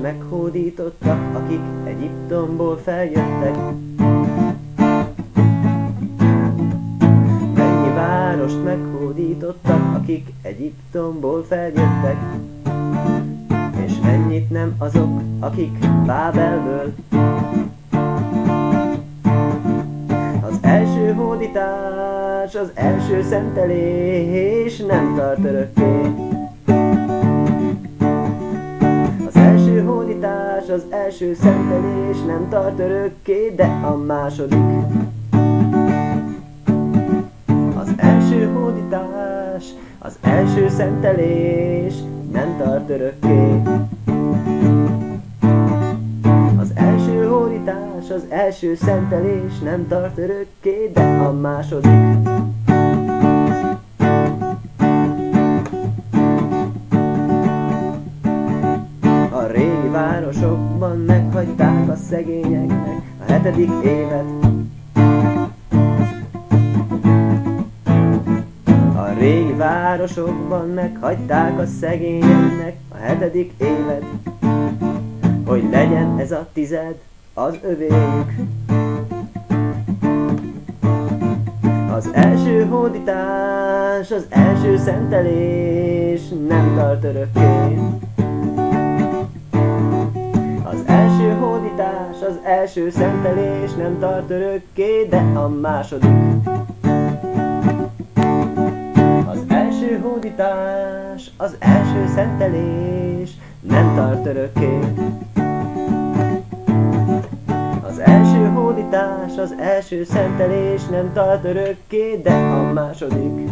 meghódítottak, akik Egyiptomból feljöttek. Mennyi várost meghódítottak, akik Egyiptomból feljöttek. És mennyit nem azok, akik Bábelből. Az első hódítás, az első szentelés nem tart örökké. Hódítás, az első szentelés nem tart örökké, de a második. Az első hódítás, az első szentelés nem tart örökké. Az első hódítás, az első szentelés nem tart örökké, de a második. Városokban meghagyták a szegényeknek a hetedik évet. A régi városokban meghagyták a szegényeknek a hetedik évet, hogy legyen ez a tized az övéjük. Az első hódítás, az első szentelés nem tart örökké. Első szentelés nem tart örökké, de a második. Az első hódítás, az első szentelés nem tart örökké. Az első hódítás, az első szentelés nem tart örökké, de a második.